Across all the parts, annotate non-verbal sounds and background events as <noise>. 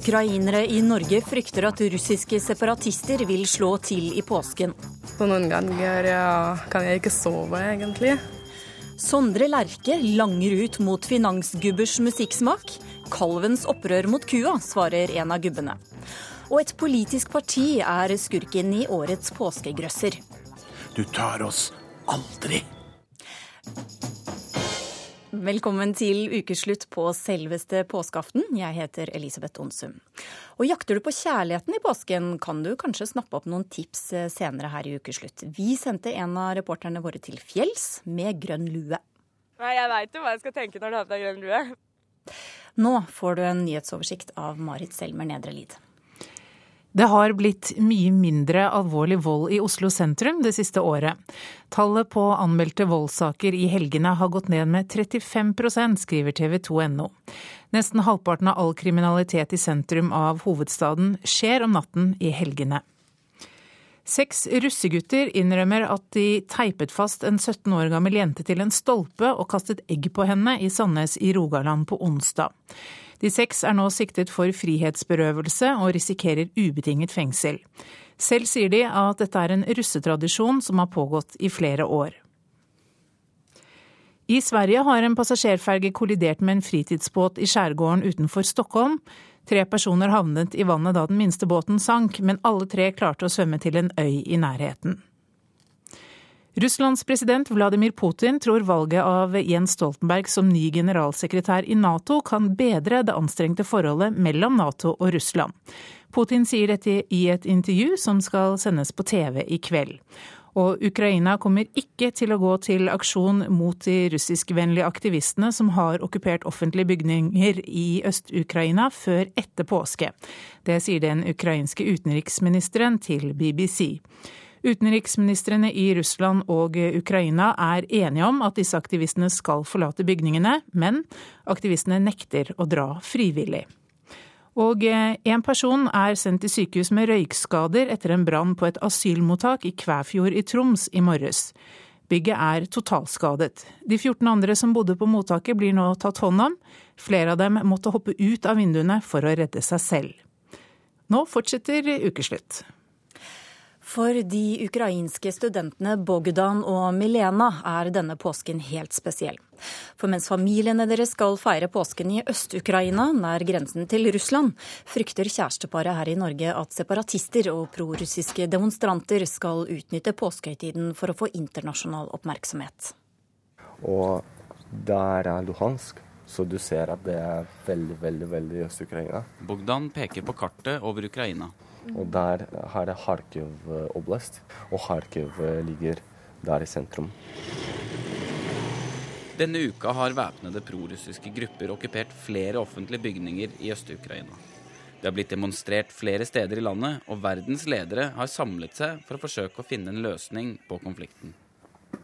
Ukrainere i Norge frykter at russiske separatister vil slå til i påsken. Så noen ganger kan jeg ikke sove, egentlig. Sondre Lerche langer ut mot finansgubbers musikksmak. Kalvens opprør mot kua, svarer en av gubbene. Og et politisk parti er skurken i årets påskegrøsser. Du tar oss aldri. Velkommen til ukeslutt på selveste påskeaften. Jeg heter Elisabeth Onsum. Og jakter du på kjærligheten i påsken, kan du kanskje snappe opp noen tips eh, senere her i ukeslutt. Vi sendte en av reporterne våre til fjells med grønn lue. Nei, jeg veit jo hva jeg skal tenke når du har på deg grønn lue. Nå får du en nyhetsoversikt av Marit Selmer Nedre Lid. Det har blitt mye mindre alvorlig vold i Oslo sentrum det siste året. Tallet på anmeldte voldssaker i helgene har gått ned med 35% skriver TV 2.no. Nesten halvparten av all kriminalitet i sentrum av hovedstaden skjer om natten i helgene. Seks russegutter innrømmer at de teipet fast en 17 år gammel jente til en stolpe og kastet egg på henne i Sandnes i Rogaland på onsdag. De seks er nå siktet for frihetsberøvelse og risikerer ubetinget fengsel. Selv sier de at dette er en russetradisjon som har pågått i flere år. I Sverige har en passasjerferge kollidert med en fritidsbåt i skjærgården utenfor Stockholm. Tre personer havnet i vannet da den minste båten sank, men alle tre klarte å svømme til en øy i nærheten. Russlands president Vladimir Putin tror valget av Jens Stoltenberg som ny generalsekretær i Nato kan bedre det anstrengte forholdet mellom Nato og Russland. Putin sier dette i et intervju som skal sendes på TV i kveld. Og Ukraina kommer ikke til å gå til aksjon mot de russiskvennlige aktivistene som har okkupert offentlige bygninger i Øst-Ukraina før etter påske. Det sier den ukrainske utenriksministeren til BBC. Utenriksministrene i Russland og Ukraina er enige om at disse aktivistene skal forlate bygningene, men aktivistene nekter å dra frivillig. Og en person er sendt til sykehus med røykskader etter en brann på et asylmottak i Kvæfjord i Troms i morges. Bygget er totalskadet. De 14 andre som bodde på mottaket blir nå tatt hånd om. Flere av dem måtte hoppe ut av vinduene for å redde seg selv. Nå fortsetter ukeslutt. For de ukrainske studentene Bogdan og Milena er denne påsken helt spesiell. For mens familiene deres skal feire påsken i Øst-Ukraina, nær grensen til Russland, frykter kjæresteparet her i Norge at separatister og prorussiske demonstranter skal utnytte påskehøytiden for å få internasjonal oppmerksomhet. Og der er Luhansk, så du ser at det er veldig, veldig, veldig Øst-Ukraina. Bogdan peker på kartet over Ukraina. Og der har det Kharkiv oblast, og Kharkiv ligger der i sentrum. Denne uka har væpnede prorussiske grupper okkupert flere offentlige bygninger i Øst-Ukraina. Det har blitt demonstrert flere steder i landet, og verdens ledere har samlet seg for å forsøke å finne en løsning på konflikten.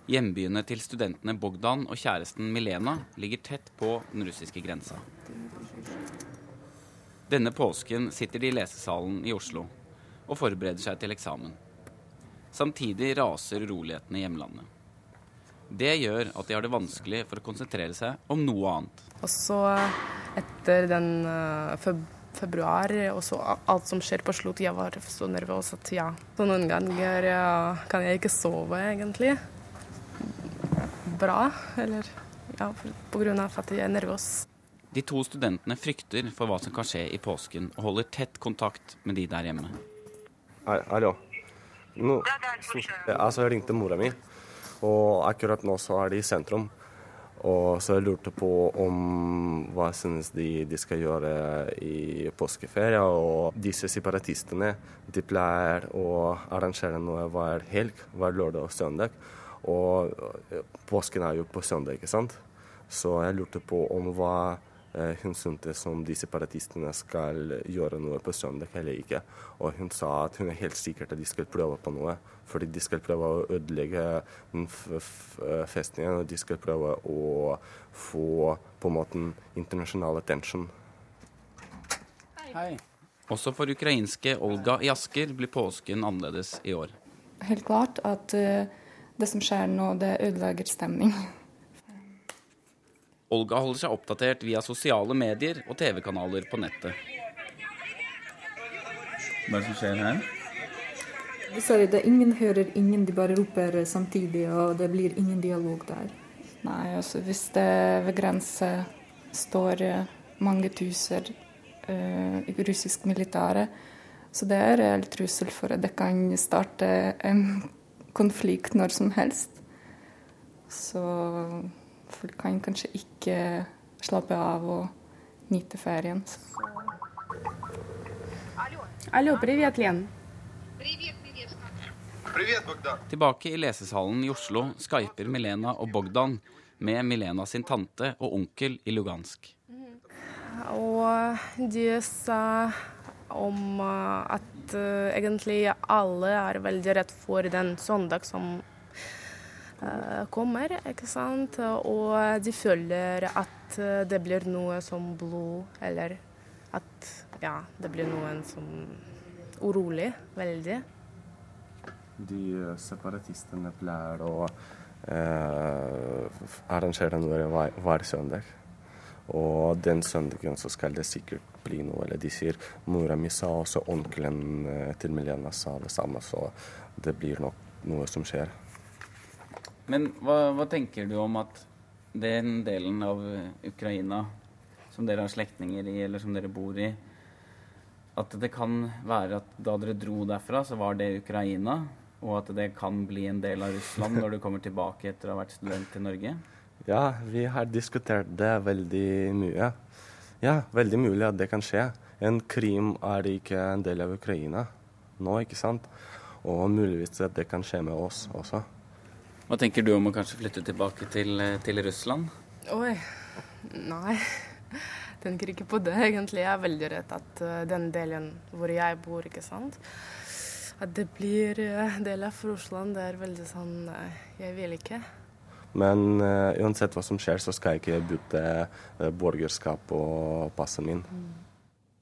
Hjembyene til studentene Bogdan og kjæresten Milena ligger tett på den russiske grensa. Denne påsken sitter de i lesesalen i Oslo og forbereder seg til eksamen. Samtidig raser uroligheten i hjemlandet. Det gjør at de har det vanskelig for å konsentrere seg om noe annet. Og så etter den uh, februar og så alt som skjer på slutt, jeg var så nervøs at ja. Så noen ganger kan jeg ikke sove, egentlig. Bra. Eller ja, på grunn av at jeg er nervøs. De to studentene frykter for hva som kan skje i påsken, og holder tett kontakt med de der hjemme. Hallo. Nå, altså, jeg ringte mora mi, og akkurat nå så er de i sentrum. Og så jeg lurte på om hva synes de de skal gjøre i påskeferie. Og disse separatistene de pleier å arrangere noe hver helg, hver lørdag og søndag. Og påsken er jo på søndag, ikke sant. Så jeg lurte på om hva hun syntes om de separatistene skal gjøre noe på søndag eller ikke. Og hun sa at hun er helt sikker at de skal prøve på noe. Fordi de skal prøve å ødelegge den festningen, og de skal prøve å få på en måte internasjonal attention. Hei. Også for ukrainske Olga i Asker blir påsken annerledes i år. Helt klart at det som skjer nå, det ødelegger stemning. Olga holder seg oppdatert via sosiale medier og TV-kanaler på nettet. Hva er det som skjer her? Sorry, det er ingen hører ingen, de bare roper samtidig, og det blir ingen dialog der. Nei, altså hvis det ved grense står eh, mange tusen uh, russisk militære, så det er en reell trussel for at det kan starte en konflikt når som helst. Så folk kan kanskje ikke slappe av og nyte ferien. Алло, привет, Лен. Tilbake i lesesalen i Oslo skyper Milena og Bogdan med Milena sin tante og onkel i Lugansk. Og de sa om uh, at uh, egentlig alle er veldig redd for den søndag som uh, kommer, ikke sant. Og de føler at det blir noe som blod, eller at ja, det blir noen som urolig veldig. De separatistene pleier å eh, arrangere noe hver, søndag. Og den søndagen så skal det sikkert bli noe. Eller de sier mora mi sa også onkelen eh, til Milena sa det samme, så det blir nok noe som skjer. Men hva, hva tenker du om at den delen av Ukraina som dere har slektninger i, eller som dere bor i, at det kan være at da dere dro derfra, så var det Ukraina, og at det kan bli en del av Russland når du kommer tilbake etter å ha vært student i Norge? Ja, vi har diskutert det veldig mye. Ja, veldig mulig at det kan skje. En Krim er ikke en del av Ukraina nå, ikke sant? Og muligvis at det kan skje med oss også. Hva tenker du om å kanskje flytte tilbake til, til Russland? Oi, nei. Tenker ikke på det, egentlig. Jeg er veldig redd at uh, den delen hvor jeg bor, ikke sant At det blir uh, del av Russland. Det er veldig sånn Nei, jeg vil ikke. Men uh, uansett hva som skjer, så skal jeg ikke bytte uh, borgerskap og passet min.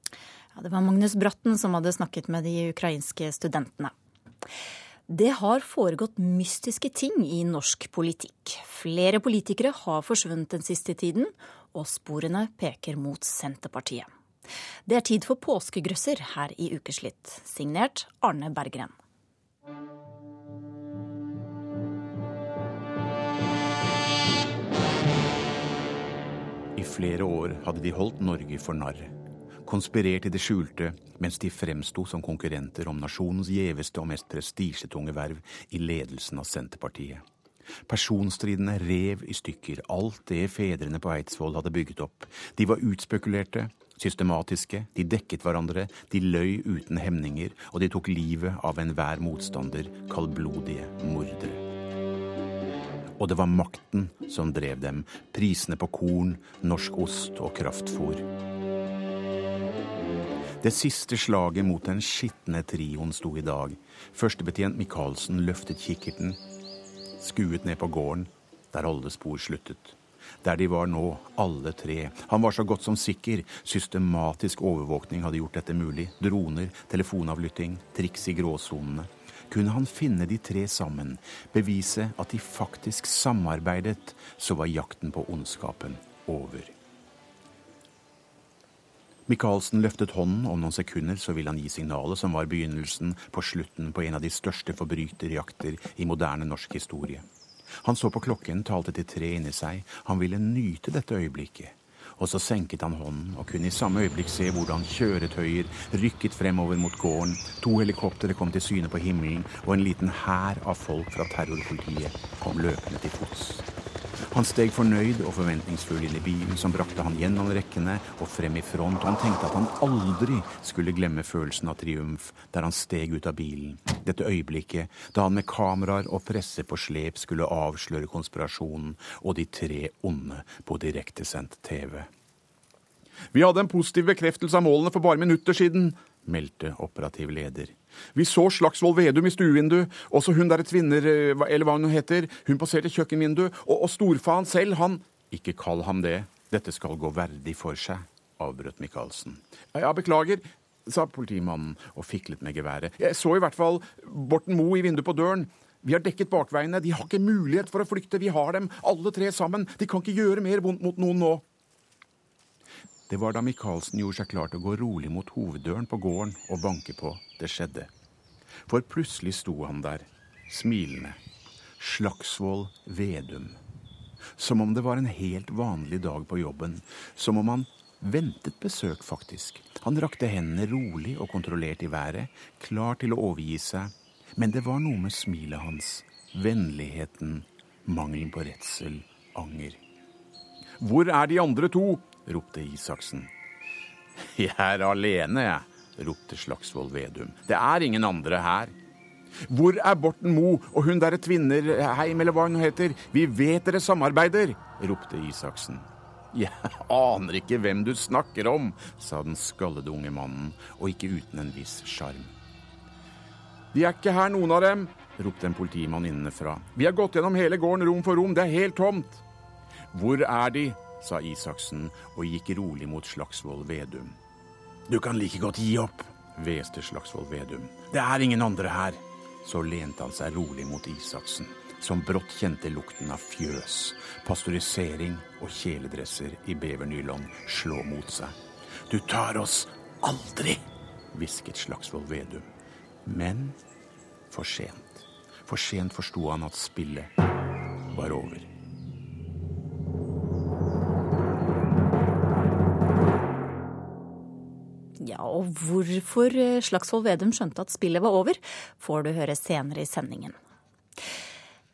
Ja, det var Magnus Bratten som hadde snakket med de ukrainske studentene. Det har foregått mystiske ting i norsk politikk. Flere politikere har forsvunnet den siste tiden, og sporene peker mot Senterpartiet. Det er tid for påskegrøsser her i Ukeslitt, signert Arne Berggren. I flere år hadde de holdt Norge for narr. Konspirert i det skjulte mens de fremsto som konkurrenter om nasjonens gjeveste og mest prestisjetunge verv i ledelsen av Senterpartiet. Personstridene rev i stykker alt det fedrene på Eidsvoll hadde bygget opp. De var utspekulerte, systematiske, de dekket hverandre, de løy uten hemninger, og de tok livet av enhver motstander, kaldblodige mordere. Og det var makten som drev dem, prisene på korn, norsk ost og kraftfôr. Det siste slaget mot den skitne trioen sto i dag. Førstebetjent Michaelsen løftet kikkerten, skuet ned på gården, der alle spor sluttet. Der de var nå, alle tre. Han var så godt som sikker. Systematisk overvåkning hadde gjort dette mulig. Droner, telefonavlytting, triks i gråsonene. Kunne han finne de tre sammen, bevise at de faktisk samarbeidet, så var jakten på ondskapen over. Michaelsen løftet hånden, om noen sekunder så ville han gi signalet som var begynnelsen på slutten på en av de største forbryterjakter i moderne norsk historie. Han så på klokken, talte til tre inni seg, han ville nyte dette øyeblikket. Og så senket han hånden og kunne i samme øyeblikk se hvordan kjøretøyer rykket fremover mot gården, to helikoptre kom til syne på himmelen, og en liten hær av folk fra terrorpolitiet kom løpende til fots. Han steg fornøyd og forventningsfull inn i bilen som brakte han gjennom rekkene og frem i front, og han tenkte at han aldri skulle glemme følelsen av triumf der han steg ut av bilen. Dette øyeblikket da han med kameraer og presse på slep skulle avsløre konspirasjonen og de tre onde på direktesendt TV. Vi hadde en positiv bekreftelse av målene for bare minutter siden, meldte operativ leder. Vi så Slagsvold Vedum i stuevinduet, også hun derre Tvinner, eller hva hun heter, hun passerte kjøkkenvinduet, og, og storfaen selv, han Ikke kall ham det, dette skal gå verdig for seg, avbrøt Michaelsen. Ja, beklager, sa politimannen og fiklet med geværet. Jeg så i hvert fall Borten Moe i vinduet på døren. Vi har dekket bakveiene, de har ikke mulighet for å flykte, vi har dem alle tre sammen, de kan ikke gjøre mer vondt mot noen nå. Det var da Michaelsen gjorde seg klar til å gå rolig mot hoveddøren på gården og banke på, det skjedde. For plutselig sto han der, smilende. Slagsvold Vedum. Som om det var en helt vanlig dag på jobben. Som om han ventet besøk, faktisk. Han rakte hendene rolig og kontrollert i været, klar til å overgi seg. Men det var noe med smilet hans, vennligheten, mangelen på redsel, anger. Hvor er de andre to? Ropte Isaksen. Jeg er alene, jeg, ropte Slagsvold Vedum. Det er ingen andre her. Hvor er Borten Moe og hun derre Tvinnerheim, eller hva hun heter? Vi vet dere samarbeider, ropte Isaksen. Jeg aner ikke hvem du snakker om, sa den skallede unge mannen, og ikke uten en viss sjarm. De er ikke her, noen av dem, ropte en politimann innenfra. Vi har gått gjennom hele gården rom for rom, det er helt tomt. Hvor er de? Sa Isaksen og gikk rolig mot Slagsvold Vedum. Du kan like godt gi opp, hveste Slagsvold Vedum. Det er ingen andre her. Så lente han seg rolig mot Isaksen, som brått kjente lukten av fjøs, pasteurisering og kjeledresser i bevernylon slå mot seg. Du tar oss aldri, hvisket Slagsvold Vedum. Men for sent. For sent forsto han at spillet var over. Og hvorfor eh, Slagsvold Vedum skjønte at spillet var over, får du høre senere i sendingen.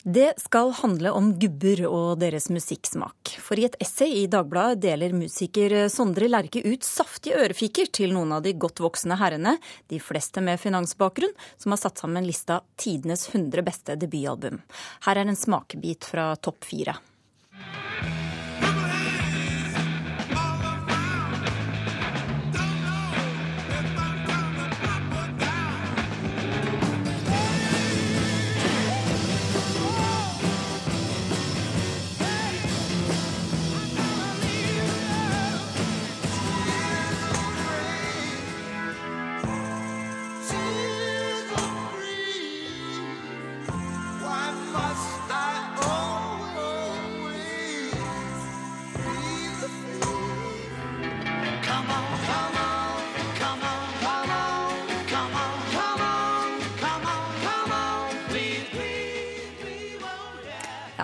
Det skal handle om gubber og deres musikksmak. For i et essay i Dagbladet deler musiker Sondre Lerche ut saftige ørefiker til noen av de godt voksne herrene, de fleste med finansbakgrunn, som har satt sammen lista tidenes 100 beste debutalbum. Her er en smakebit fra topp fire.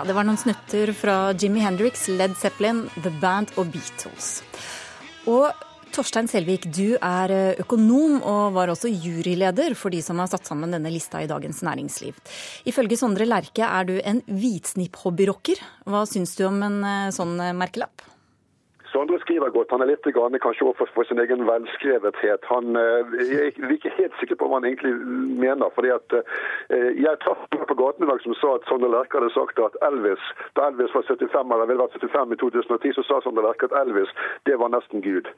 Det var noen snutter fra Jimmy Hendrix, Led Zeppelin, The Band og Beatles. Og Torstein Selvik, du er økonom og var også juryleder for de som har satt sammen denne lista i Dagens Næringsliv. Ifølge Sondre Lerche er du en hvitsnipp-hobbyrocker. Hva syns du om en eh, sånn merkelapp? Sondre skriver godt. Han er litt grann, kanskje overfor for sin egen velskrevethet. Han eh, er ikke helt sikker på hva han egentlig mener. fordi at eh, Jeg traff noen på gaten i dag som sa at Sondre Lerche hadde sagt at Elvis da Elvis var 75 eller ville vært 75 i 2010, så sa Sondre Lerche at Elvis det var nesten Gud.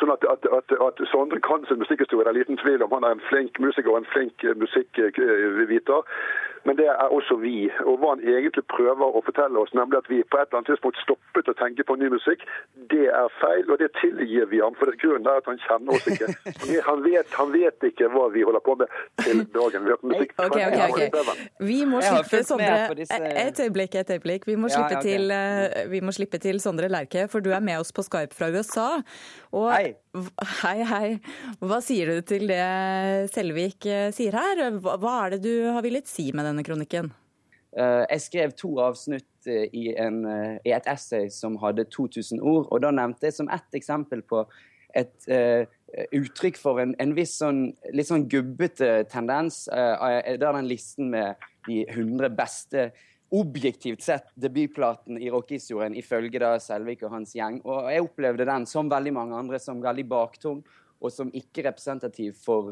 Sånn at, at, at, at Sondre kan sin musikkhistorie, det er liten tvil om. Han er en flink musiker og en flink musikkviter. Men det er også vi. Og hva han egentlig prøver å fortelle oss, nemlig at vi på et eller annet tidspunkt stoppet å tenke på ny musikk, det er feil, og det tilgir vi ham. For det grunnen er at han kjenner oss ikke. <laughs> Han vet, han vet ikke hva vi holder på med til dagen. Vi har musikk okay, okay, okay. Vi må slippe Sondre. Et øyeblikk, et øyeblikk. Vi må, ja, slippe, til, uh, vi må slippe til Sondre Lerche, for du er med oss på Skype fra USA. Og, hei. Hei, hei. Hva sier du til det Selvik sier her? Hva er det du har villet si med denne kronikken? Uh, jeg skrev to avsnitt i, en, i, et essay som hadde 2000 ord. Og da nevnte jeg som ett eksempel på et uh, uttrykk for en, en viss sånn, litt sånn gubbete tendens. Uh, der den listen med de 100 beste objektivt sett debutplaten i rockehistorien, ifølge da Selvik og hans gjeng. Og jeg opplevde den, som veldig mange andre, som veldig baktung, og som ikke representativ for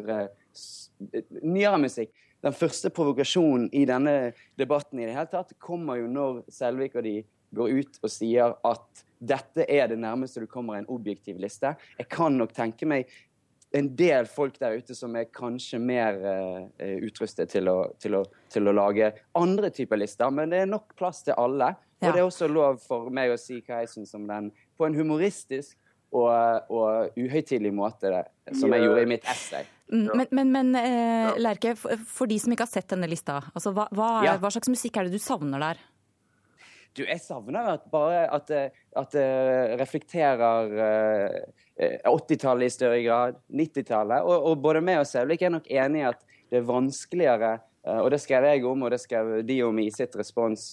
nyere musikk den første provokasjonen i denne debatten i det hele tatt kommer jo når Selvik og de går ut og sier at dette er det nærmeste du kommer en objektiv liste. Jeg kan nok tenke meg en del folk der ute som er kanskje mer uh, utrustet til å, til, å, til å, lage andre typer lister, men det er nok plass til alle. Ja. Og det er også lov for meg å si hva jeg syns om den på en humoristisk og, og uhøytidelig måte, det, som jeg gjorde i mitt essay. Mm, men, men, men eh, Lerke, for de som ikke har sett denne lista, altså, hva, hva, er, ja. hva, slags musikk er det du savner der? Du, jeg savner at bare at, at det reflekterer 80-tallet i større grad, 90-tallet. Og, og, både meg og Selvik er nok enig i at det er vanskeligere og det skrev jeg om, og det skrev de om i sitt respons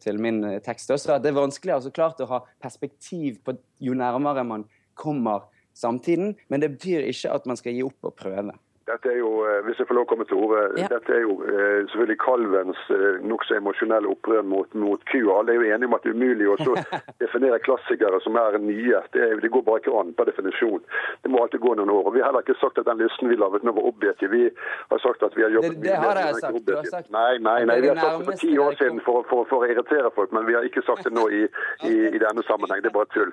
til min tekst også. at Det er vanskeligere så klart å ha perspektiv på jo nærmere man kommer samtiden. Men det betyr ikke at man skal gi opp å prøve. Dette er jo, eh, hvis jeg får lov å komme til orde, ja. dette er jo eh, selvfølgelig kalvens eh, nokså emosjonelle opprør mot, mot kua. Alle er jo enige om at det er umulig å <laughs> definere klassikere som er nye. Det, det, går bare ikke an per definisjon. Det må alltid gå noen år. Og Vi har heller ikke sagt at den listen vi laget nå var objektiv. Vi har sagt at vi har jobbet det, det har jeg sagt. Du har sagt. Nei, nei, nei, vi har sagt det for ti år siden for, for, for, å irritere folk, men vi har ikke sagt det nå i, i, <laughs> i denne sammenheng. Det er bare tull.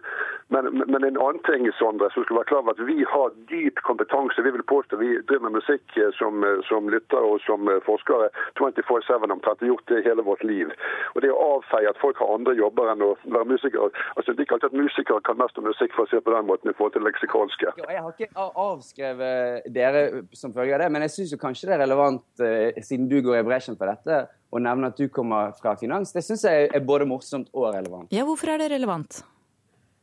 Men, men, en annen ting, Sondre, som skal være klar over at vi har dyp kompetanse. Vi vil påstå vi driver med musikk eh, som, eh, som lyttere og som eh, forskere 24-7 omtrent. gjort det hele vårt liv. Og Det å avfeie at folk har andre jobber enn å være musikere altså De ikke alltid at musikere kan mest om musikk, for å si det på den måten, i forhold til leksikalske. Jo, jeg har ikke avskrevet dere som følge av det, men jeg syns kanskje det er relevant, siden du går i bresjen for dette, å nevne at du kommer fra finans. Det syns jeg er både morsomt og relevant. Ja, hvorfor er det relevant?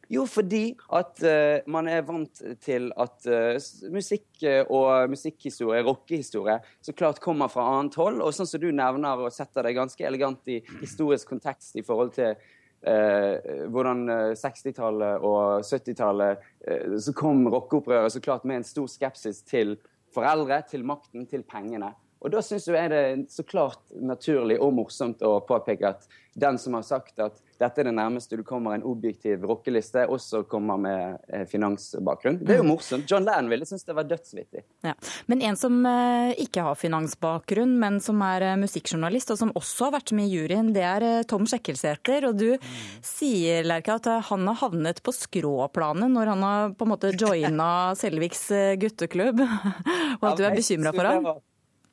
Jo, fordi at uh, man er vant til at uh, musikk og musikkhistorie, rockehistorie, så klart kommer fra annet hold. Og sånn som du nevner og setter det ganske elegant i historisk kontekst i forhold til uh, hvordan 60-tallet og 70-tallet så kom rockeopprøret så klart med en stor skepsis til foreldre, til makten, til pengene. Og da syns jeg det er så klart naturlig og morsomt å påpeke at den som har sagt at dette er det nærmeste du kommer en objektiv rockeliste, også kommer med eh, finansbakgrunn. Det er jo mm. morsomt. John Lennon ville synes det var dødsvittig. Ja. Men en som eh, ikke har finansbakgrunn, men som er eh, musikkjournalist, og som også har vært med i juryen, det er Tom Sjekkelsæter. Og du mm. sier, Lerke, at han har havnet på skråplanet når han har på en måte joina <laughs> Selviks gutteklubb, <laughs> og at du er bekymra for ham?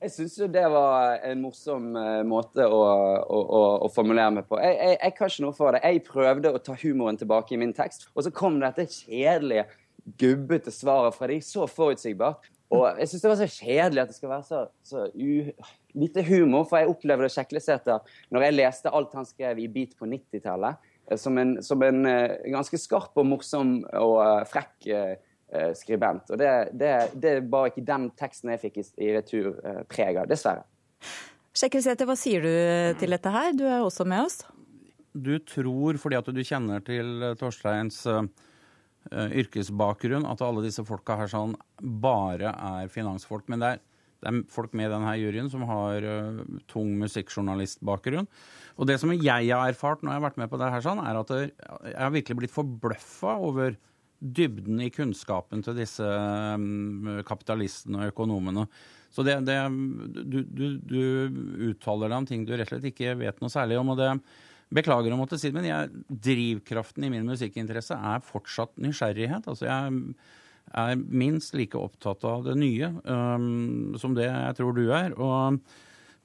Jeg syns jo det var en morsom uh, måte å, å, å, å, formulere meg på. Jeg, jeg, jeg, kan ikke noe for det. Jeg prøvde å ta humoren tilbake i min tekst, og så kom dette kjedelige, gubbete svaret fra de, så forutsigbart. Og jeg syns det var så kjedelig at det skal være så, så lite humor, for jeg opplevde Sjeklesæter når jeg leste alt han skrev i Beat på 90-tallet, eh, som en, som en uh, ganske skarp og morsom og frekk Eh, skribent. Og det, det, det var ikke den teksten jeg fikk i, i retur eh, preg av, dessverre. Sjekkelsæter, hva sier du til dette her? Du er også med oss. Du tror, fordi at du kjenner til Torsteins uh, yrkesbakgrunn, at alle disse folka her sånn bare er finansfolk. Men det er, det er folk med i denne juryen som har uh, tung musikkjournalistbakgrunn. Og det som jeg har erfart når jeg har vært med på det her, sånn, er at jeg har virkelig blitt forbløffa over dybden i kunnskapen til disse um, kapitalistene og økonomene. Så det, det, du, du, du, uttaler deg om ting du rett og slett ikke vet noe særlig om. og det Beklager å måtte si det, men jeg, drivkraften i min musikkinteresse er fortsatt nysgjerrighet. Altså jeg er minst like opptatt av det nye um, som det jeg tror du er. og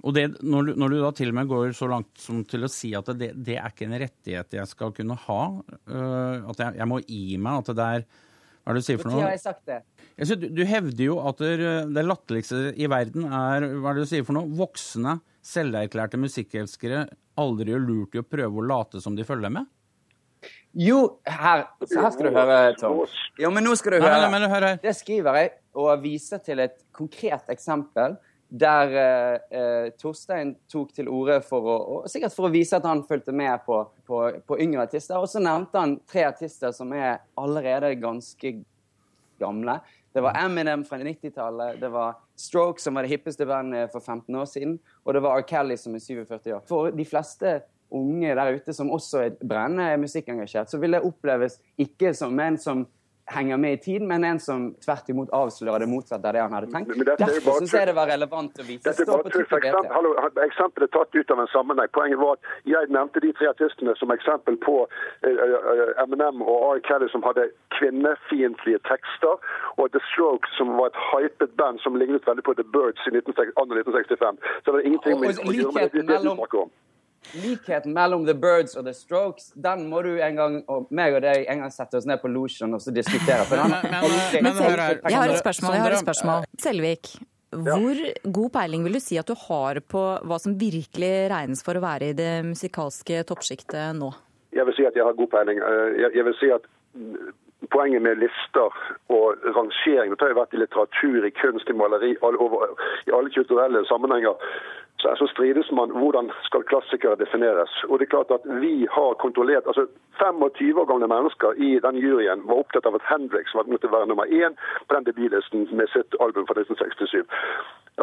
og det, når, du, når, du, da til og med går så langt som til å si at det, det er ikke en rettighet jeg skal kunne ha, uh, at jeg, jeg, må gi meg at det er Hva er det du sier for noe? Når har jeg sagt det? Jeg synes, du, du, hevder jo at det, det latterligste i verden er hva er det du sier for noe? Voksne, selverklærte musikkelskere aldri gjør lurt i å prøve å late som de følger med? Jo, her, her skal du høre, Tom. Jo, men nå skal du høre. Nei, men, men, det skriver jeg og viser til et konkret eksempel der eh, eh, Torstein tok til orde for å, og sikkert for å vise at han fulgte med på, på, på, yngre artister. Og så nevnte han tre artister som er allerede ganske gamle. Det var Eminem fra 90-tallet, det var Stroke, som var det hippeste bandet for 15 år siden, og det var R. Kelly, som er 47 år. For de fleste unge der ute som også er brennende musikkengasjert, så vil det oppleves ikke som en som henger med i tiden, men en som tvert imot avslører det motsatte av det han hadde tenkt. Derfor syns jeg det var relevant å vise. Dette er bare eksempelet er tatt ut av en sammenheng. Poenget var at jeg nevnte de tre artistene som eksempel på uh, Eminem og R. Kelly som hadde kvinnefiendtlige tekster, og The Strokes som var et hypet band som lignet veldig på The Birds i 1965. Så det er ingenting med å gjøre med det vi snakker om. Likheten mellom The Birds og The Strokes, den må du en gang, og meg og deg en gang sette oss ned på losjen og så diskutere. Men, men, men, men, jeg har et spørsmål. jeg har et spørsmål. Selvik, Hvor god peiling vil du si at du har på hva som virkelig regnes for å være i det musikalske toppsjiktet nå? Jeg vil si at jeg har god peiling. Eh, jeg vil si at poenget med lister og rangering Det har jo vært i litteratur, i kunst, i maleri, i alle kulturelle sammenhenger så, så strides man hvordan skal klassikere defineres. Og det er klart at Vi har kontrollert altså 25 år gamle mennesker i den juryen var opptatt av at Hendrix måtte være nummer én på den debutlisten med sitt album fra 1967.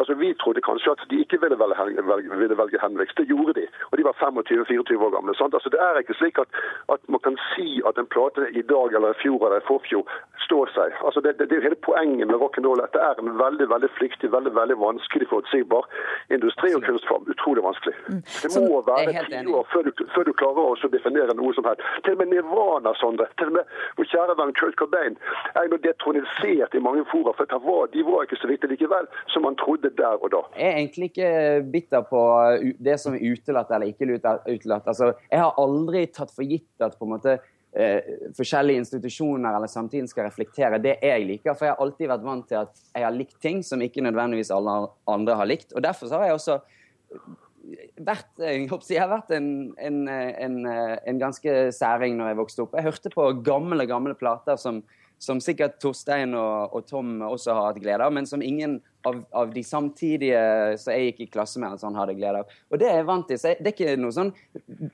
Altså, Vi trodde kanskje at de ikke ville velge, ville velge Hendrix. Det gjorde de. Og de var 25-24 år gamle. Sant? Altså, Det er ikke slik at, at, man kan si at en plate i dag eller i fjor eller i forfjor står seg. Altså, det, det, det er jo hele poenget med rock'n'roll at det er en veldig veldig flyktig, veldig veldig vanskelig forutsigbar industri og kunstform. Utrolig vanskelig. Mm. Det må være tiår før du, før du, klarer å definere noe som helst. Til og med Nirvana, Sondre. Til og med vår kjære venn Kurt Cobain er nå detronisert i mange fora. For de var ikke så viktige likevel som man trodde der og da. Jeg er egentlig ikke bitter på det som er utelatt eller ikke utelatt. Altså, jeg har aldri tatt for gitt at på en måte eh, forskjellige institusjoner eller samtiden skal reflektere det jeg liker. For jeg har alltid vært vant til at jeg har likt ting som ikke nødvendigvis alle andre har likt. Og derfor har jeg også vært, jeg, jeg har vært en, en, en, en ganske særing når jeg vokste opp. Jeg hørte på gamle, gamle plater som som sikkert Torstein og, og, Tom også har hatt glede av, men som ingen av, av de samtidige som jeg gikk i klasse med, sånn, hadde glede av. Og det er jeg vant til. så Det er ikke noe sånn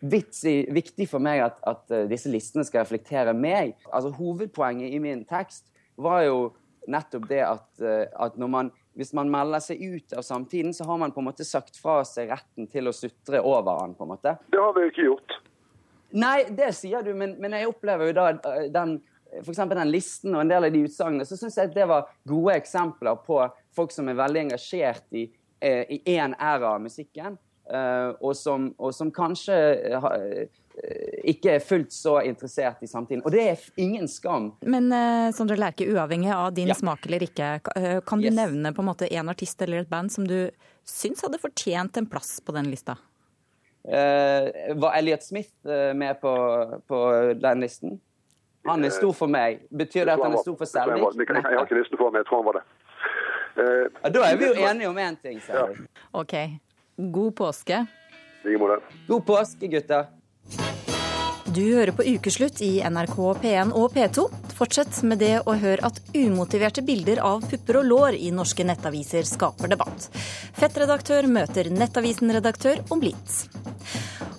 vitsig, viktig for meg at, at, eh, disse listene skal reflektere meg. Altså Hovedpoenget i min tekst var jo nettopp det at, eh, at man hvis man melder seg ut av samtiden, så har man på en måte sagt fra seg retten til å sutre over den. på en måte. Det har vi ikke gjort. Nei, det sier du, men, men jeg opplever jo da eh, den f.eks. den listen og en del av de utsagnene, så syns jeg at det var gode eksempler på folk som er veldig engasjert i én eh, æra av musikken, eh, og som, og som kanskje eh, ikke er fullt så interessert i samtiden. Og det er ingen skam. Men Sondre Lerche, uavhengig av din ja. smak eller ikke, kan du yes. nevne på en måte en artist eller et band som du syns hadde fortjent en plass på den lista? Var Elliot Smith med på, på den listen? Han er stor for meg. Betyr det at han er stor for Selvik? Jeg har ikke listen for meg, jeg tror han var det. Ja, da er vi jo enige om én ting, Selvik. OK. God påske. I måte. God påske, gutter. Du hører på Ukeslutt i NRK P1 og P2. Fortsett med det å høre at umotiverte bilder av pupper og lår i norske nettaviser skaper debatt. Fettredaktør møter Nettavisen-redaktør om litt.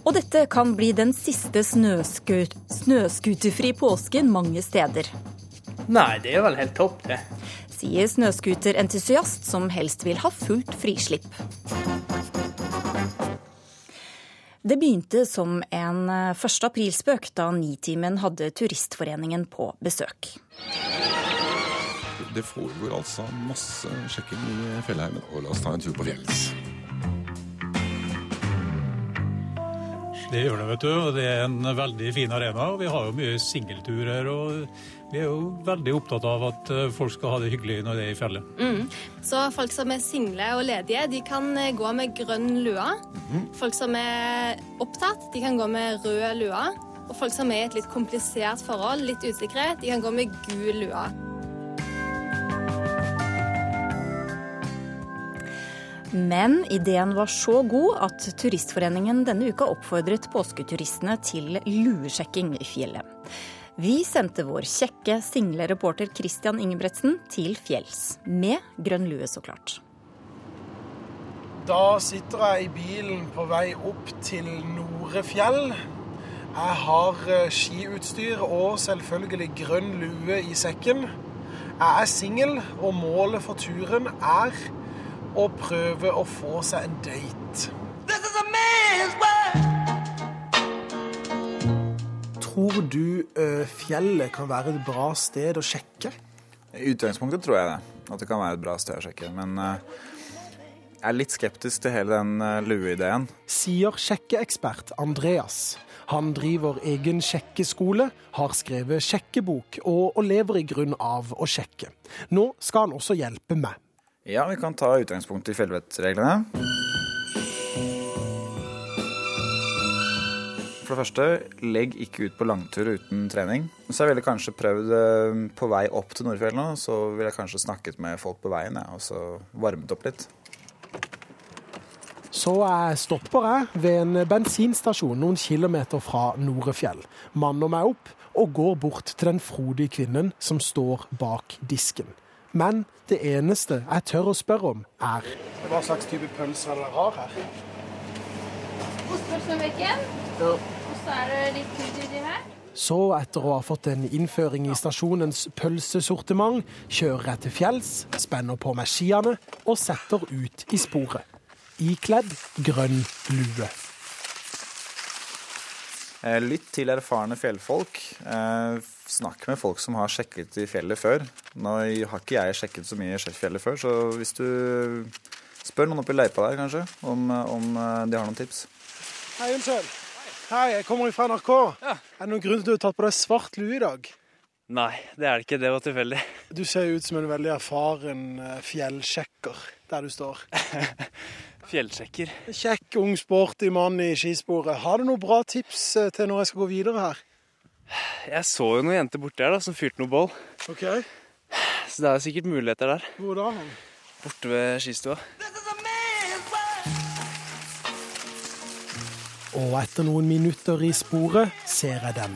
Og dette kan bli den siste snøscooterfri påsken mange steder. Nei, det er vel helt topp, det. Sier snøscooterentusiast som helst vil ha fullt frislipp. Det begynte som en 1. aprilspøk da Nitimen hadde Turistforeningen på besøk. Det foregår altså masse sjekking i fjellheimen, og la oss ta en tur på fjellet. Det gjør det, vet du. og Det er en veldig fin arena. og Vi har jo mye singelturer. og Vi er jo veldig opptatt av at eh, folk skal ha det hyggelig når det er i fjellet. Mm. Så folk som er single og ledige, de kan eh, gå med grønn lue. Mm. Folk som er opptatt, de kan gå med rød lue. Og folk som er i et litt komplisert forhold, litt usikkerhet, de kan gå med gul lue. Men ideen var så god at Turistforeningen denne uka oppfordret påsketuristene til luesjekking i fjellet. Vi sendte vår kjekke, single reporter Christian Ingebretsen til fjells. Med grønn lue, så klart. Da sitter jeg i bilen på vei opp til Norefjell. Jeg har eh, skiutstyr og selvfølgelig grønn lue i sekken. Jeg er singel, og målet for turen er og prøve å få seg en date. Tror du uh, fjellet kan være et bra sted å sjekke? I utgangspunktet tror jeg det. At det kan være et bra sted å sjekke. Men uh, jeg er litt skeptisk til hele den uh, lueideen. Sier sjekkeekspert Andreas. Han driver egen sjekkeskole, har skrevet sjekkebok og, og lever i grunn av å sjekke. Nå skal han også hjelpe meg. Ja, vi kan ta utgangspunkt i fjellvettreglene. For det første, legg ikke ut på langtur uten trening. Så jeg ville kanskje prøvd eh, på vei opp til Nordfjellene, så ville jeg kanskje snakket med folk på veien, ja, og så varmet opp litt. Så jeg stopper jeg ved en bensinstasjon noen kilometer fra Norefjell. Manner meg opp og går bort til den frodige kvinnen som står bak disken. Men det eneste jeg tør å spørre om, er Hva slags type pølser dere har her? Ostepølse med bacon. Ja. Og så er det litt krydd uti her. Så, etter å ha fått en innføring i stasjonens pølsesortiment, kjører jeg til fjells, spenner på meg skiene og setter ut i sporet. Ikledd grønn lue. Eh, Lytt til erfarne fjellfolk. Eh, Snakk med folk som har sjekket i fjellet før. Nå har ikke jeg sjekket så mye i fjellet før, så hvis du spør noen oppe i løypa der, kanskje, om, om de har noen tips. Hei, unnskyld. Hei, jeg kommer fra NRK. Er det noen grunn til at du har tatt på deg svart lue i dag? Nei, det er det ikke. Det var tilfeldig. Du ser ut som en veldig erfaren eh, fjellsjekker der du står. <laughs> Fjellsjekker. Kjekk, ung, sporty mann i skisporet. Har du noen bra tips eh, til når jeg skal gå videre her? Jeg så jo noen jenter borti her da, som fyrte noe bål. Ok. Så det er sikkert muligheter der. Hvor da? Borte ved skistua. Og etter noen minutter i sporet ser jeg dem.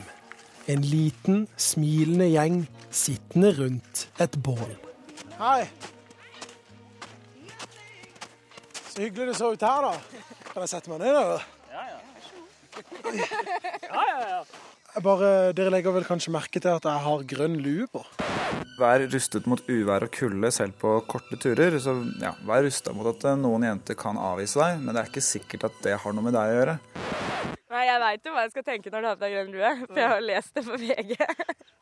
En liten, smilende gjeng sittende rundt et bål. Hei. Så hyggelig det så ut her, da. Kan jeg sette meg ned, eller? Ja, ja. <laughs> Ja, ja, ja. Bare, dere legger vel kanskje merke til at jeg har grønn lue på? Vær rustet mot uvær og kulde selv på korte turer. Så ja, vær rusta mot at eh, noen jenter kan avvise deg, men det er ikke sikkert at det har noe med deg å gjøre. Nei, jeg veit jo hva jeg skal tenke når du har på deg grønn lue, for jeg har lest det på VG.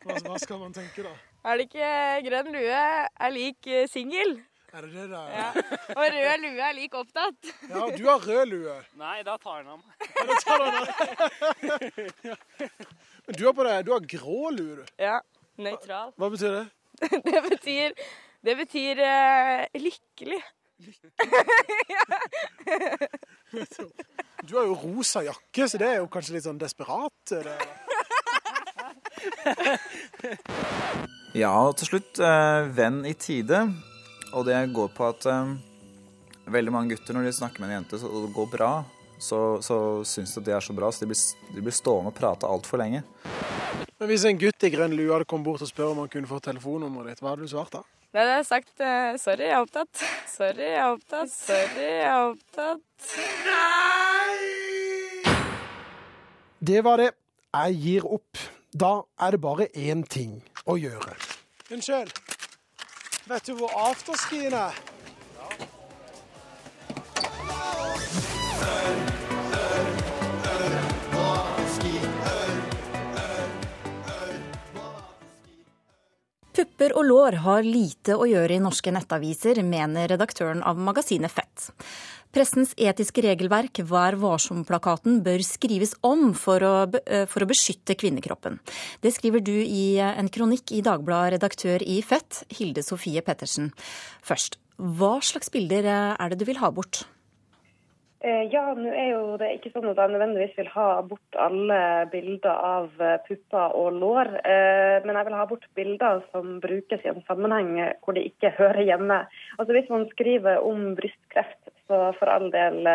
Hva, hva skal man tenke, da? Er det ikke grønn lue er lik eh, singel? Er det det der? Ja. Og rød lue er lik opptatt. Ja, du har rød lue. Nei, da tar han <laughs> han. Men du har på deg du har grå lue, du. Ja. Nøytral. Hva betyr det? <laughs> Det betyr, det betyr uh, lykkelig. <laughs> Du har jo rosa jakke, så det er jo kanskje litt sånn desperat? Det. Ja, og til slutt, eh, venn i tide. Og det går på at um, veldig mange gutter, når de snakker med en jente så- og det går bra, så, så syns de at det er så bra, så de blir, de blir stående og prate altfor lenge. Men hvis en gutt i grønn lue hadde kommet bort og spurt om han kunne få telefonnummeret ditt, hva hadde du svart da? Da hadde jeg sagt uh, sorry, jeg er opptatt. Sorry, jeg er opptatt. Sorry, jeg er opptatt. Nei! Det var det. Jeg gir opp. Da er det bare én ting å gjøre. Unnskyld. Vet du hvor afterskien er? Pupper og lår har lite å gjøre i norske nettaviser, mener redaktøren av magasinet Fett. Pressens etiske regelverk, Vær varsom-plakaten, bør skrives om for å, eh, for å beskytte kvinnekroppen. Det skriver du i en kronikk i Dagbladet, redaktør i Fett, Hilde Sofie Pettersen. Først, hva slags bilder eh, er det du vil ha bort? Eh, Ja, nå er jo det ikke sånn at jeg nødvendigvis vil ha bort alle bilder av eh, pupper og lår, eh, men jeg vil ha bort bilder som brukes i en sammenheng hvor de ikke hører hjemme. Altså Hvis man skriver om brystkreft, så for all del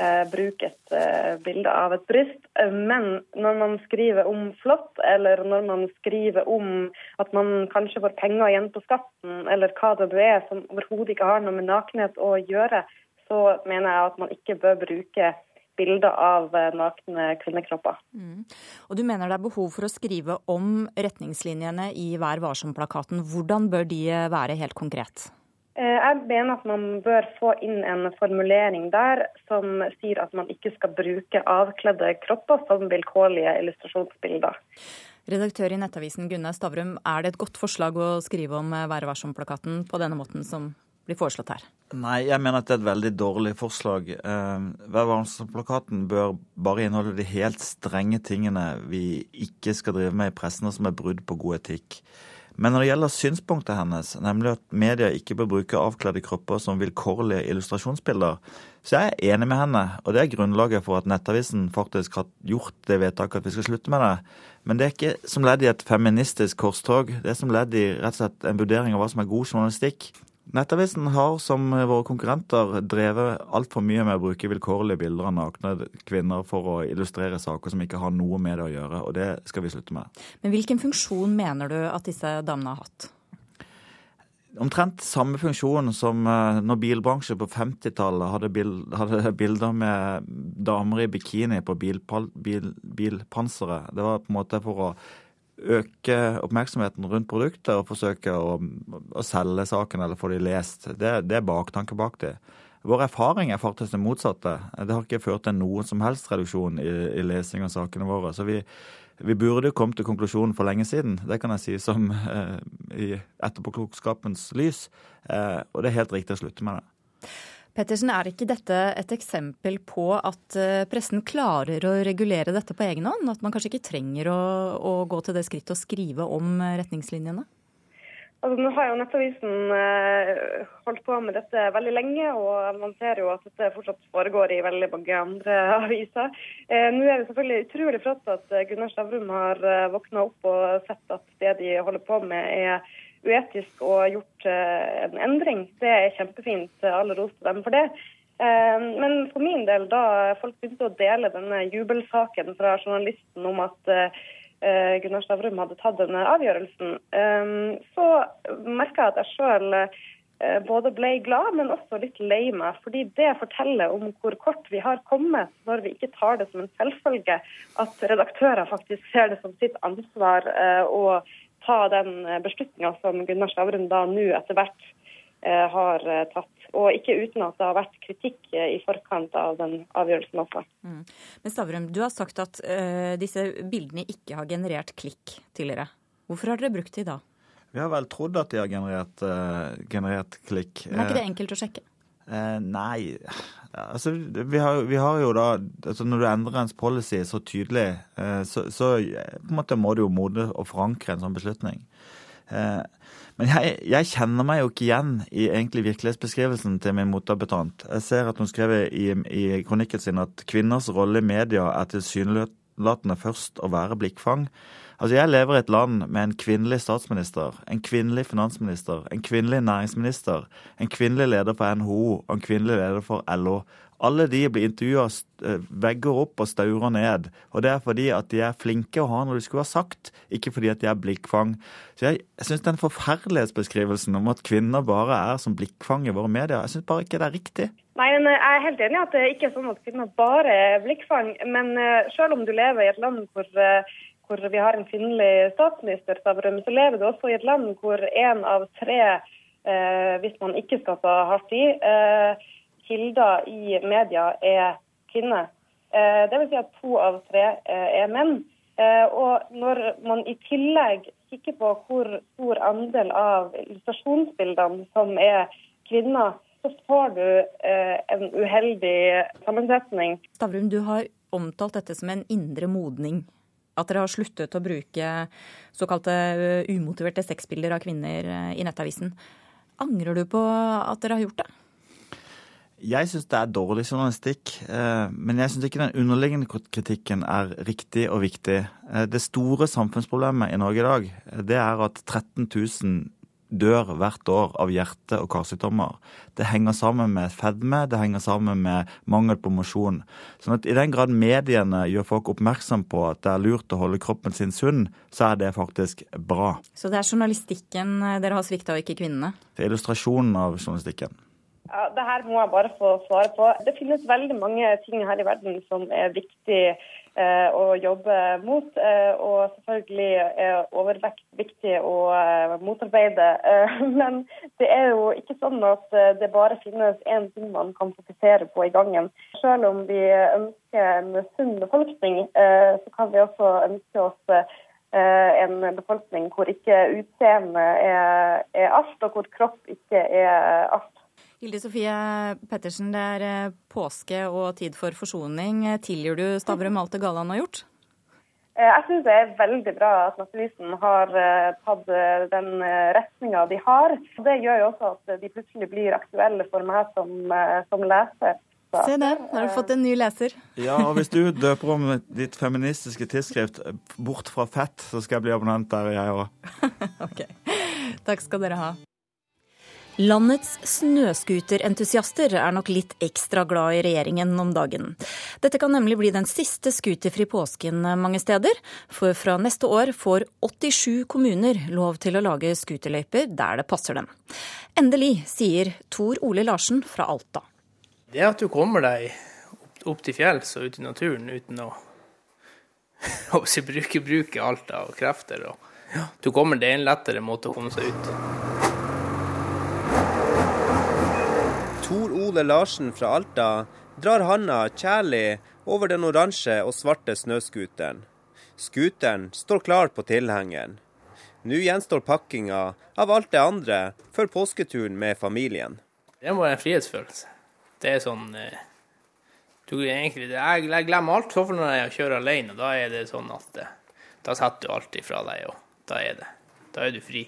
eh, bruk et eh, bilde av et bryst. Eh, Men når man skriver om flått, eller når man skriver om at man kanskje får penger igjen på skatten, eller hva det er som overhodet ikke har noe med nakenhet å gjøre, så mener jeg at man ikke bør bruke bilder av eh, nakne kvinnekropper. Mm. Og du mener det er behov for å skrive om retningslinjene i Vær varsom-plakaten. Hvordan bør de være helt konkret? Eh, Jeg mener at man bør få inn en formulering der som sier at man ikke skal bruke avkledde kropper som vilkårlige illustrasjonsbilder. Redaktør i Nettavisen Gunnar Stavrum, er det et godt forslag å skrive om Vær varsom-plakaten på denne måten som blir foreslått her? Nei, jeg mener at det er et veldig dårlig forslag. Vær varsom-plakaten bør bare inneholde de helt strenge tingene vi ikke skal drive med i pressen, og som er brudd på god etikk. Men når det gjelder synspunktet hennes, nemlig at media ikke bør bruke avkledde kropper som vilkårlige illustrasjonsbilder, så er jeg enig med henne. Og det er grunnlaget for at Nettavisen faktisk har gjort det vedtaket at vi skal slutte med det. Men det er ikke som ledd i et feministisk korstog. Det er som ledd i rett og slett en vurdering av hva som er god journalistikk. Nettavisen har, som våre konkurrenter, drevet altfor mye med å bruke vilkårlige bilder av nakne kvinner for å illustrere saker som ikke har noe med det å gjøre, og det skal vi slutte med. Men hvilken funksjon mener du at disse damene har hatt? Omtrent samme funksjon som eh, når bilbransjen på 50-tallet hadde, bild, hadde, bilder med damer i bikini på bilpanseret. Bil, bil det var på en måte for å øke oppmerksomheten rundt produktet og forsøke å, å selge saken eller få de lest. Det, det er baktanke bak det. Vår erfaring er faktisk det motsatte. Det har ikke ført til noen som helst reduksjon i, i lesing av sakene våre. Så vi, vi burde kommet til konklusjonen for lenge siden. Det kan jeg si som eh, i etterpåklokskapens lys. Eh, og det er helt riktig å slutte med det. Pettersen, er ikke dette et eksempel på at eh, pressen klarer å regulere dette på egen hånd? At man kanskje ikke trenger å, å gå til det skrittet å skrive om eh, retningslinjene? Altså, nå har jo Nettavisen eh, holdt på med dette veldig lenge, og man ser jo at dette fortsatt foregår i veldig mange andre <laughs> aviser. Eh, nå er det selvfølgelig utrolig flott at Gunnar Stavrum har eh, våkna opp og sett at det de holder på med er uetisk og gjort eh, en endring. Det er kjempefint. Alle ros til dem for det. Eh, men for min del, da folk begynte å dele denne jubelsaken fra journalisten om at eh, Gunnar Stavrum hadde tatt denne avgjørelsen, så merka jeg at jeg sjøl både ble glad, men også litt lei meg. Fordi det forteller om hvor kort vi har kommet når vi ikke tar det som en selvfølge at redaktører faktisk ser det som sitt ansvar å ta den eh, beslutninga som Gunnar Stavrum da nå etter hvert eh, har eh, tatt. Og ikke uten at det har vært kritikk i forkant av den avgjørelsen også. Mm. Men Stavrum, du har sagt at uh, disse bildene ikke har generert klikk tidligere. Hvorfor har dere brukt de da? Vi har vel trodd at de har generert, uh, generert klikk. Men er ikke det enkelt å sjekke? Uh, nei, altså vi har, vi har, jo da altså Når du endrer ens policy så tydelig, eh, så, så, på en måte må du jo mode og forankre en sånn beslutning. Eh, men jeg, jeg, kjenner meg jo ikke igjen i egentlig virkelighetsbeskrivelsen til min motdebattant. Jeg ser at hun skrev i, i kronikken sin at kvinners rolle i media er tilsynelatende først å være blikkfang. Altså, Jeg lever i et land med en kvinnelig statsminister, en kvinnelig finansminister, en kvinnelig næringsminister, en kvinnelig leder for NHO og en kvinnelig leder for LO. Alle de blir intervjua eh, vegger opp og staurer ned. Og det er fordi at de er flinke å ha når de skulle ha sagt, ikke fordi at de er blikkfang. Så jeg, jeg syns den forferdelighetsbeskrivelsen om at kvinner bare er som blikkfang i våre medier, jeg syns bare ikke det er riktig. Nei, men Jeg er helt enig i at det ikke er sånn at kvinner bare er blikkfang. Men uh, selv om du lever i et land hvor hvor vi har en kvinnelig statsminister, Stavrum, så lever du også i et land hvor én av tre, eh, hvis man ikke skal ta hardt i, eh, kilder i media er kvinne. Eh, Dvs. Si at to av tre eh, er menn. Og når man i tillegg kikker på hvor stor andel av illustrasjonsbildene som er kvinner, så får du en uheldig sammensetning. Stavrum, du har omtalt dette som en indre modning at dere har sluttet å bruke såkalte eh, umotiverte sexbilder av kvinner eh, i Nettavisen. Angrer du på at dere har gjort det? Jeg syns det er dårlig journalistikk, eh, men jeg syns ikke den underliggende kritikken er riktig og viktig. Det store samfunnsproblemet i Norge i dag, det er at 13 000 dør hvert år av hjerte- og karsykdommer. Det henger sammen med fedme, det henger sammen med mangel på mosjon. Sånn at I den grad mediene gjør folk oppmerksom på at det er lurt å holde kroppen sin sunn, så er det faktisk bra. Så det er journalistikken dere har svikta, og ikke kvinnene? Det er illustrasjonen av journalistikken. Ja, det her må jeg bare få svare på. Det finnes veldig mange ting her i verden som er viktig eh, å jobbe mot. Eh, og selvfølgelig er overvekt viktig å eh, motarbeide. Eh, <laughs> men det er jo ikke sånn at eh, det bare finnes én ting man kan fokusere på i gangen. Selv om vi ønsker en sunn befolkning, eh, så kan vi også ønske oss en befolkning hvor ikke utseende er alt, og hvor kropp ikke er alt. Hilde Sofie Pettersen, det er eh, påske og tid for forsoning. Tilgir du Stavrum <laughs> alt det gale han har gjort? Eh, Jeg syns det er veldig bra at Nasjonalisten har eh, tatt eh, den retninga de har. Det gjør jo også at de plutselig blir aktuelle for meg som, eh, som leser. Så- Se det, nå har du fått en ny leser. Ja, og hvis du døper om ditt feministiske tidsskrift bort fra fett, så skal jeg bli abonnent der, jeg òg. <laughs> Takk skal dere ha. Landets snøscooterentusiaster er nok litt ekstra glad i regjeringen om dagen. Dette kan nemlig bli den siste scooterfri påsken mange steder, for fra neste år får 87 kommuner lov til å lage scooterløyper der det passer dem. Endelig, sier Tor Ole Larsen fra Alta. Det at du kommer deg opp, til fjells og ut i naturen uten å <laughs> jeg, bruke, bruke og av krefter. Og, ja, du kommer, det er en lettere måte å komme seg ut. Tor Ole Larsen fra Alta drar handa kjærlig over den oransje og svarte snøscooteren. Scooteren står klar på tilhengeren. Nå gjenstår pakkinga av alt det andre før påsketuren med familien. Det må være en frihetsfølelse. Det er sånn eh, du, egentlig, Jeg jeg glemmer alt, i hvert når jeg kjører alene. Da er det sånn at eh, da setter du alt ifra deg, og da er det. Da er du fri.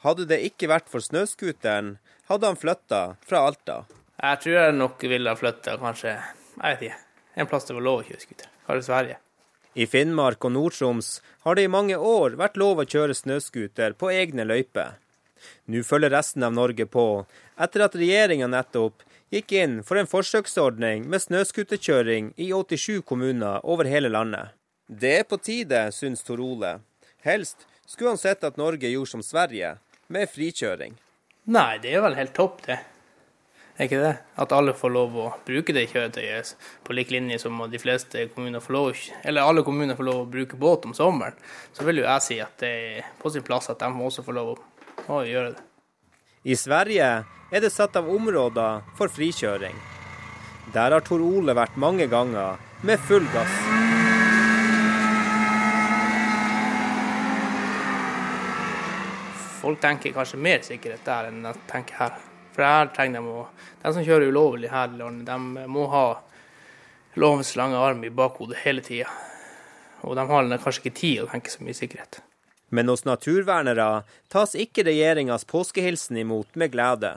Hadde det ikke vært for snøscooteren, hadde han flytta fra Alta. Jeg tror jeg nok ville ha flytta kanskje jeg vet ikke, en plass det var lov å kjøre scooter. Kanskje Sverige. I Finnmark og Nord-Troms har det i mange år vært lov å kjøre snøscooter på egne løyper. Nå følger resten av Norge på, etter at regjeringa nettopp gikk inn for en forsøksordning med snøscooterkjøring i 87 kommuner over hele landet. Det er på tide, syns Tor Ole. Helst skulle han sett at Norge gjorde som Sverige, med frikjøring. Nei, det er vel helt topp, det. Er ikke det? At alle får lov å bruke det kjøretøyet på lik linje som de fleste kommuner får lov Eller alle kommuner får lov å bruke båt om sommeren. Så vil jo jeg si at det er på sin plass at de også får lov å, gjøre det. I Sverige er det satt av områder for frikjøring. Der har Tor Ole vært mange ganger, med full gass. Folk tenker kanskje mer sikkerhet der enn de tenker her. For her trenger de å De som kjører ulovlig her i landet, de må ha lovens lange arm i bakhodet hele tida. Og de har kanskje ikke tid å tenke så mye sikkerhet. Men hos naturvernere tas ikke regjeringas påskehilsen imot med glede.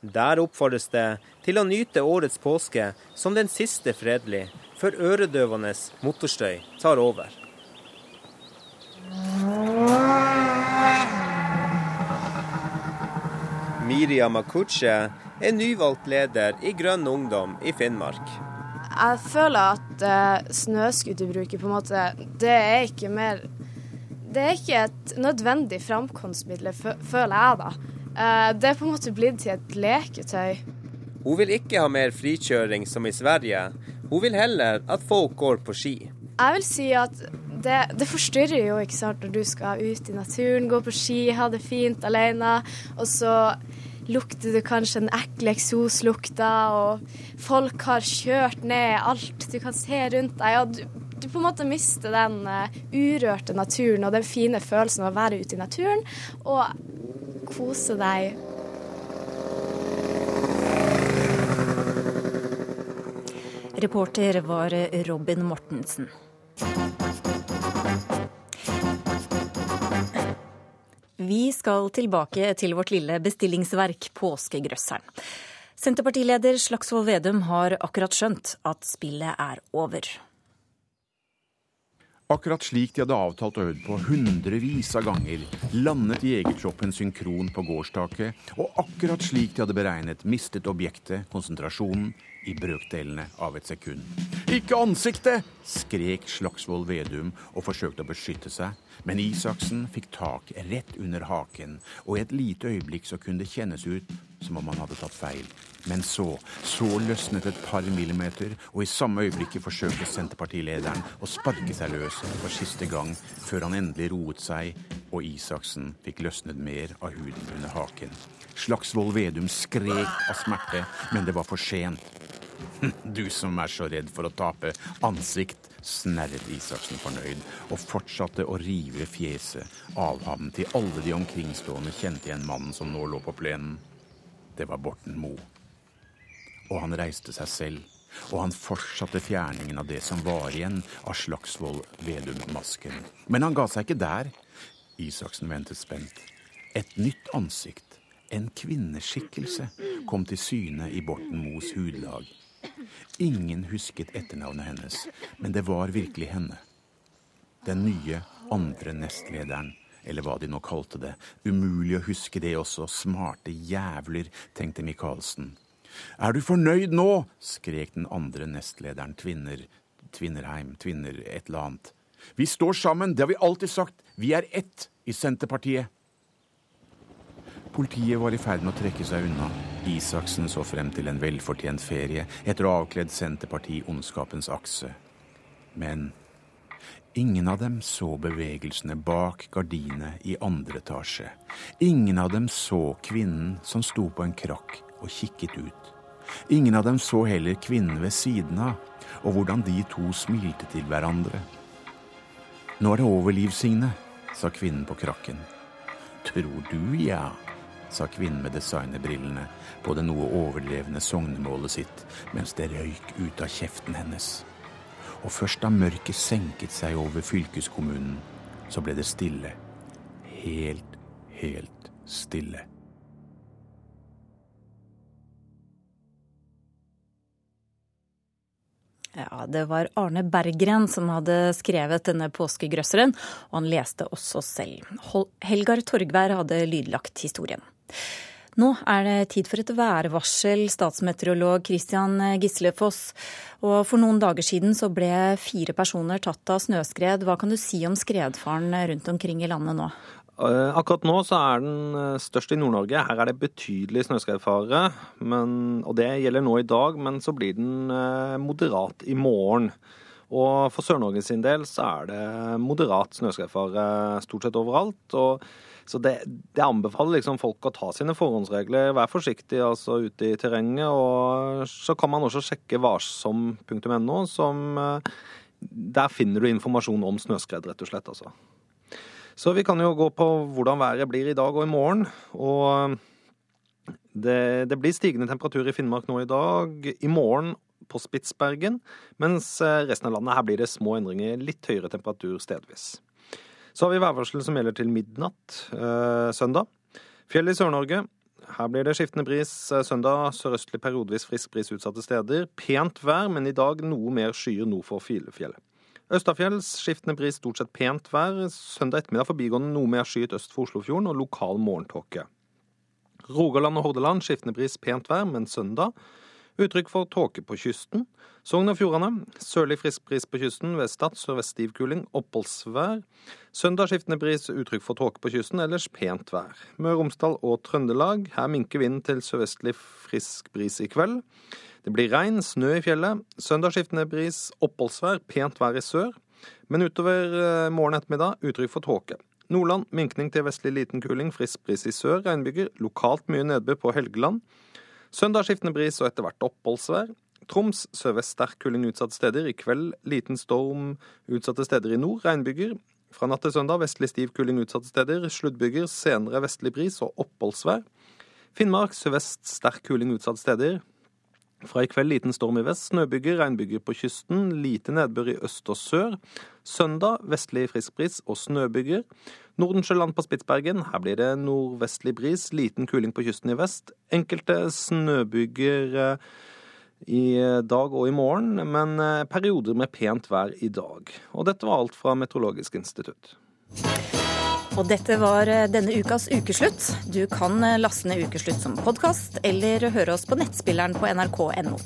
Der oppfordres det til å nyte årets påske som den siste fredelig, før øredøvende motorstøy tar over. Miriam Akuche er nyvalgt leder i Grønn Ungdom i Finnmark. Jeg føler at uh, snøskuterbruket på en måte Det er ikke mer Det er ikke et nødvendig framkomstmiddel, føler jeg da. Uh, det er på en måte blitt til et leketøy. Hun vil ikke ha mer frikjøring som i Sverige. Hun vil heller at folk går på ski. Jeg vil si at det, det, forstyrrer jo ikke sant, når du skal ut i naturen, gå på ski, ha det fint alene, og så lukter du kanskje den ekle eksoslukta, og folk har kjørt ned alt du kan se rundt deg. og du, du på en måte mister den uh, urørte naturen og den fine følelsen av å være ute i naturen og kose deg. Reporter var Robin Mortensen. Vi skal tilbake til vårt lille bestillingsverk, påskegrøsseren. Senterpartileder Slagsvold Vedum har akkurat skjønt at spillet er over. Akkurat slik de hadde avtalt og øvd på hundrevis av ganger, landet jegertroppen synkron på gårdstaket, og akkurat slik de hadde beregnet, mistet objektet konsentrasjonen i brøkdelene av et sekund. Ikke ansiktet! skrek Slagsvold Vedum og forsøkte å beskytte seg, men Isaksen fikk tak rett under haken, og i et lite øyeblikk så kunne det kjennes ut som om han hadde tatt feil. Men så, så løsnet et par millimeter, og i samme øyeblikket forsøkte Senterpartilederen å sparke seg løs for siste gang, før han endelig roet seg, og Isaksen fikk løsnet mer av huden under haken. Slagsvold Vedum skrek av smerte, men det var for sent. <laughs> Du som er så redd for å tape ansikt, snerret Isaksen fornøyd, og fortsatte å rive fjeset av ham til alle de omkringstående kjente igjen mannen som nå lå på plenen. Det var Borten Moe. Og han reiste seg selv, Og han fortsatte fjerningen av det som var igjen av Slagsvold Vedum-masken. Men han ga seg ikke der. Isaksen ventet spent. Et nytt ansikt, en kvinneskikkelse, kom til syne i Borten Moes hudlag. Ingen husket etternavnet hennes, men det var virkelig henne. Den nye andre nestlederen, eller hva de nå kalte det. Umulig å huske det også, smarte jævler, tenkte Michaelsen. Er du fornøyd nå? skrek den andre nestlederen, Tvinner, Tvinnerheim, Tvinner et eller annet. Vi står sammen, det har vi alltid sagt. Vi er ett i Senterpartiet. Politiet var i ferd med å trekke seg unna. Isaksen så frem til en velfortjent ferie etter å ha avkledd Senterparti ondskapens akse. Men ingen av dem så bevegelsene bak gardinet i andre etasje. Ingen av dem så kvinnen som sto på en krakk og kikket ut. Ingen av dem så heller kvinnen ved siden av, og hvordan de to smilte til hverandre. Nå er det over, Liv Signe, sa kvinnen på krakken. Tror du, ja, sa kvinnen med designerbrillene på det noe overdrevne sognemålet sitt mens det røyk ut av kjeften hennes. Og først da mørket senket seg over fylkeskommunen, så ble det stille. Helt, helt stille. Ja, Det var Arne Berggren som hadde skrevet denne påskegrøsseren, og han leste også selv. Helgar Torgvær hadde lydlagt historien. Nå er det tid for et værvarsel, statsmeteorolog Christian Gislefoss. Og for noen dager siden så ble fire personer tatt av snøskred. Hva kan du si om skredfaren rundt omkring i landet nå? Eh, akkurat nå så er den eh, størst i Nord-Norge. Her er det betydelig snøskredfare. Og det gjelder nå i dag, men så blir den eh, moderat i morgen. Og for Sør-Norge sin del så er det moderat snøskredfare stort sett overalt. og så det, det, anbefaler liksom folk å ta sine forhåndsregler. Vær forsiktig altså ute i terrenget. Og så kan man også sjekke varsom.no, som Der finner du informasjon om snøskred, rett og slett. altså. Så vi kan jo gå på hvordan været blir i dag og i morgen. Og det, det blir stigende temperatur i Finnmark nå i dag. I morgen på Spitsbergen, mens eh, resten av landet her blir det små endringer. Litt høyere temperatur stedvis. Så har vi værvarsel som gjelder til midnatt eh, søndag. Fjell i Sør-Norge. Her blir det skiftende bris eh, søndag. Sørøstlig periodevis frisk bris utsatte steder. Pent vær, men i dag noe mer skyer nord for Filefjellet. Østafjells skiftende bris, stort sett pent vær. Søndag ettermiddag forbigående noe mer skyet øst for Oslofjorden og lokal morgentåke. Rogaland og Hordaland skiftende bris, pent vær, men søndag uttrykk for tåke på kysten. Sogn og Fjordane sørlig frisk bris på kysten, ved Stad sørvest stiv kuling, oppholdsvær. Søndag skiftende bris, uttrykk for tåke på kysten, ellers pent vær. Møre og Romsdal og Trøndelag, her minker vinden til sørvestlig frisk bris i kveld. Det blir regn, snø i fjellet. Søndagsskiftende bris, oppholdsvær, pent vær i sør. Men utover eh, morgen ettermiddag uttrykk for tåke. Nordland minkning til vestlig liten kuling, frisk bris i sør. Regnbyger. Lokalt mye nedbør på Helgeland. Søndag skiftende bris og etter hvert oppholdsvær. Troms sørvest sterk kuling utsatte steder. I kveld liten storm utsatte steder i nord. Regnbyger. Fra natt til søndag vestlig stiv kuling utsatte steder. Sluddbyger. Senere vestlig bris og oppholdsvær. Finnmark sørvest sterk kuling utsatte steder. Fra i kveld liten storm i vest, snøbyger, regnbyger på kysten, lite nedbør i øst og sør. Søndag vestlig frisk bris og snøbyger. Nordensjøland på Spitsbergen, her blir det nordvestlig bris, liten kuling på kysten i vest. Enkelte snøbyger eh, i dag og i morgen, men eh, perioder med pent vær i dag. Og dette var alt fra Meteorologisk institutt. Og dette var eh, denne ukas Ukeslutt. Du kan eh, laste ned Ukeslutt som podkast, eller høre oss på nettspilleren på nrk.no.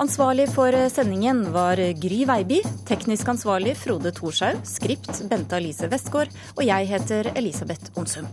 Ansvarlig for eh, sendingen var Gry Veiby, teknisk ansvarlig Frode Thorshaug, skript Bente Alice Westgård, og jeg heter Elisabeth Onsum.